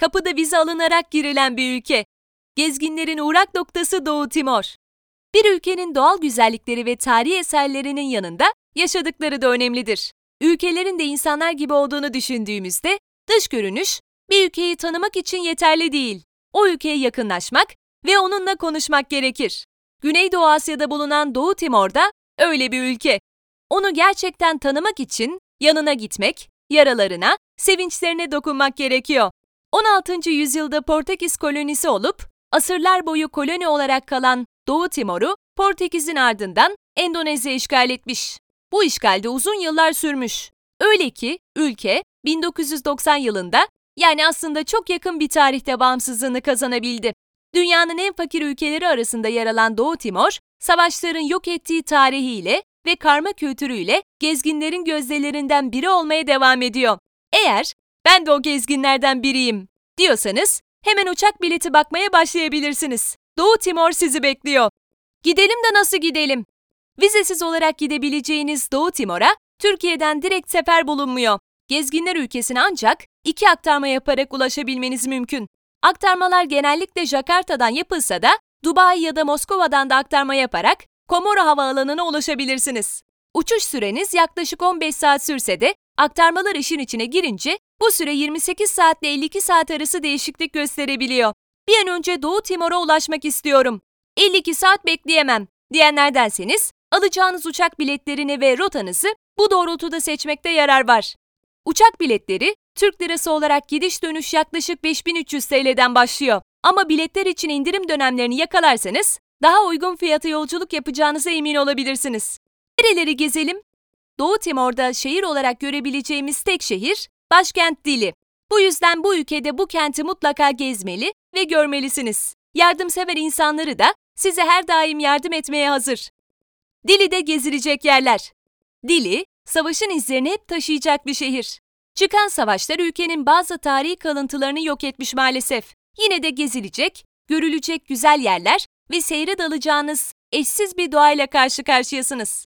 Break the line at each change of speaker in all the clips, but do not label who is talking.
kapıda vize alınarak girilen bir ülke. Gezginlerin uğrak noktası Doğu Timor. Bir ülkenin doğal güzellikleri ve tarihi eserlerinin yanında yaşadıkları da önemlidir. Ülkelerin de insanlar gibi olduğunu düşündüğümüzde dış görünüş bir ülkeyi tanımak için yeterli değil. O ülkeye yakınlaşmak ve onunla konuşmak gerekir. Güneydoğu Asya'da bulunan Doğu Timor'da öyle bir ülke. Onu gerçekten tanımak için yanına gitmek, yaralarına, sevinçlerine dokunmak gerekiyor. 16. yüzyılda Portekiz kolonisi olup asırlar boyu koloni olarak kalan Doğu Timor'u Portekiz'in ardından Endonezya işgal etmiş. Bu işgal de uzun yıllar sürmüş. Öyle ki ülke 1990 yılında yani aslında çok yakın bir tarihte bağımsızlığını kazanabildi. Dünyanın en fakir ülkeleri arasında yer alan Doğu Timor, savaşların yok ettiği tarihiyle ve karma kültürüyle gezginlerin gözdelerinden biri olmaya devam ediyor. Eğer ben de o gezginlerden biriyim diyorsanız hemen uçak bileti bakmaya başlayabilirsiniz. Doğu Timor sizi bekliyor. Gidelim de nasıl gidelim? Vizesiz olarak gidebileceğiniz Doğu Timor'a Türkiye'den direkt sefer bulunmuyor. Gezginler ülkesine ancak iki aktarma yaparak ulaşabilmeniz mümkün. Aktarmalar genellikle Jakarta'dan yapılsa da Dubai ya da Moskova'dan da aktarma yaparak Komoro Havaalanı'na ulaşabilirsiniz. Uçuş süreniz yaklaşık 15 saat sürse de aktarmalar işin içine girince bu süre 28 saat ile 52 saat arası değişiklik gösterebiliyor. Bir an önce Doğu Timor'a ulaşmak istiyorum. 52 saat bekleyemem diyenlerdenseniz alacağınız uçak biletlerini ve rotanızı bu doğrultuda seçmekte yarar var. Uçak biletleri Türk lirası olarak gidiş dönüş yaklaşık 5300 TL'den başlıyor. Ama biletler için indirim dönemlerini yakalarsanız daha uygun fiyata yolculuk yapacağınıza emin olabilirsiniz. Nereleri gezelim? Doğu Timor'da şehir olarak görebileceğimiz tek şehir başkent Dili. Bu yüzden bu ülkede bu kenti mutlaka gezmeli ve görmelisiniz. Yardımsever insanları da size her daim yardım etmeye hazır. Dili'de gezilecek yerler. Dili, savaşın izlerini hep taşıyacak bir şehir. Çıkan savaşlar ülkenin bazı tarihi kalıntılarını yok etmiş maalesef. Yine de gezilecek, görülecek güzel yerler ve seyre dalacağınız eşsiz bir doğayla karşı karşıyasınız.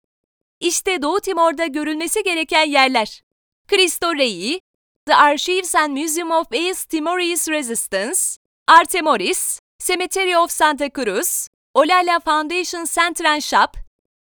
İşte Doğu Timor'da görülmesi gereken yerler. Cristo Rey, The Archives and Museum of East Timorese Resistance, Artemoris, Cemetery of Santa Cruz, Olala Foundation Center Shop,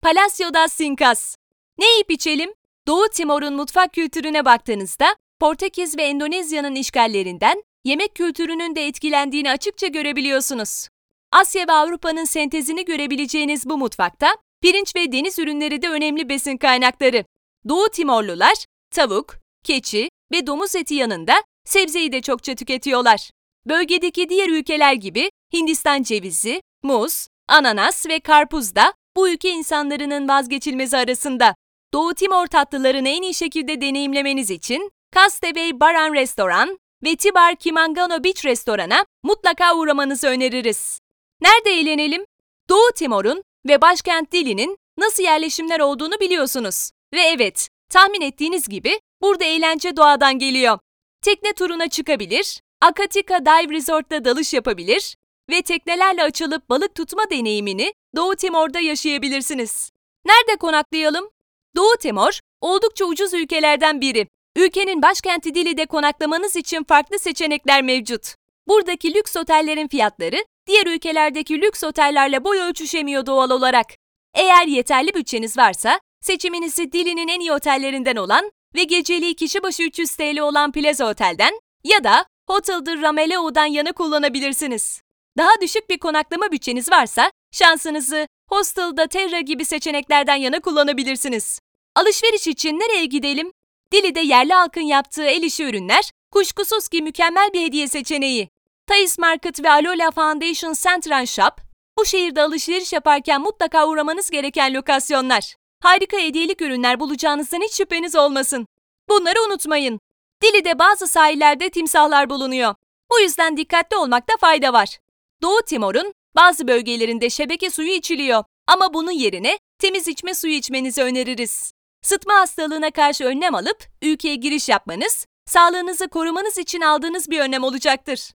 Palacio das Incas. Ne yiyip içelim? Doğu Timor'un mutfak kültürüne baktığınızda Portekiz ve Endonezya'nın işgallerinden yemek kültürünün de etkilendiğini açıkça görebiliyorsunuz. Asya ve Avrupa'nın sentezini görebileceğiniz bu mutfakta pirinç ve deniz ürünleri de önemli besin kaynakları. Doğu Timorlular tavuk, keçi ve domuz eti yanında sebzeyi de çokça tüketiyorlar. Bölgedeki diğer ülkeler gibi Hindistan cevizi, muz, ananas ve karpuz da bu ülke insanlarının vazgeçilmezi arasında. Doğu Timor tatlılarını en iyi şekilde deneyimlemeniz için Castaway Baran Restoran ve Tibar Kimangano Beach Restoran'a mutlaka uğramanızı öneririz. Nerede eğlenelim? Doğu Timor'un ve başkent Dili'nin nasıl yerleşimler olduğunu biliyorsunuz. Ve evet, tahmin ettiğiniz gibi burada eğlence doğadan geliyor. Tekne turuna çıkabilir, Akatika Dive Resort'ta dalış yapabilir ve teknelerle açılıp balık tutma deneyimini Doğu Timor'da yaşayabilirsiniz. Nerede konaklayalım? Doğu Timor, oldukça ucuz ülkelerden biri. Ülkenin başkenti Dili'de konaklamanız için farklı seçenekler mevcut. Buradaki lüks otellerin fiyatları diğer ülkelerdeki lüks otellerle boy ölçüşemiyor doğal olarak. Eğer yeterli bütçeniz varsa seçiminizi Dili'nin en iyi otellerinden olan ve geceliği kişi başı 300 TL olan Plaza Otel'den ya da Hotel de Rameleo'dan yana kullanabilirsiniz. Daha düşük bir konaklama bütçeniz varsa şansınızı Hostel'da Terra gibi seçeneklerden yana kullanabilirsiniz. Alışveriş için nereye gidelim? Dili'de yerli halkın yaptığı el işi ürünler kuşkusuz ki mükemmel bir hediye seçeneği. Thais Market ve Alola Foundation Center Shop, bu şehirde alışveriş yaparken mutlaka uğramanız gereken lokasyonlar. Harika hediyelik ürünler bulacağınızdan hiç şüpheniz olmasın. Bunları unutmayın. Dili'de bazı sahillerde timsahlar bulunuyor. Bu yüzden dikkatli olmakta fayda var. Doğu Timor'un bazı bölgelerinde şebeke suyu içiliyor ama bunun yerine temiz içme suyu içmenizi öneririz. Sıtma hastalığına karşı önlem alıp ülkeye giriş yapmanız, sağlığınızı korumanız için aldığınız bir önlem olacaktır.